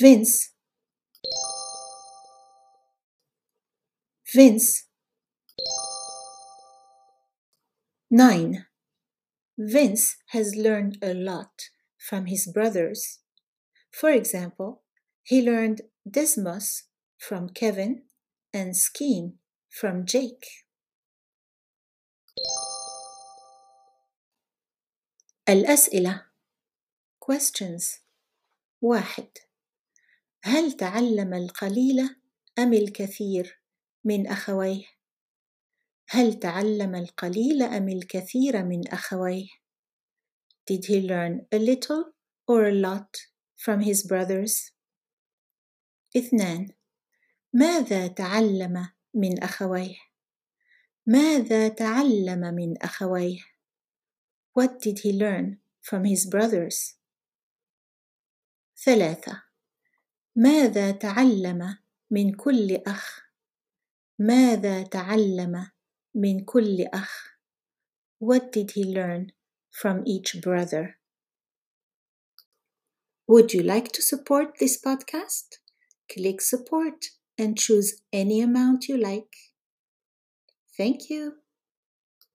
Vince Vince 9. Vince has learned a lot from his brothers. For example, he learned Desmos from Kevin and skiing from Jake. الأسئلة questions واحد هل تعلم القليل أم الكثير من أخويه؟ هل تعلم القليل أم الكثير من أخويه؟ Did he learn a little or a lot from his brothers? اثنان ماذا تعلم من أخويه؟ ماذا تعلم من أخويه؟ What did he learn from his brothers? ثلاثة ماذا تعلم من كل أخ؟ ماذا تعلم من كل أخ؟ What did he learn from each brother? Would you like to support this podcast? Click support and choose any amount you like. Thank you.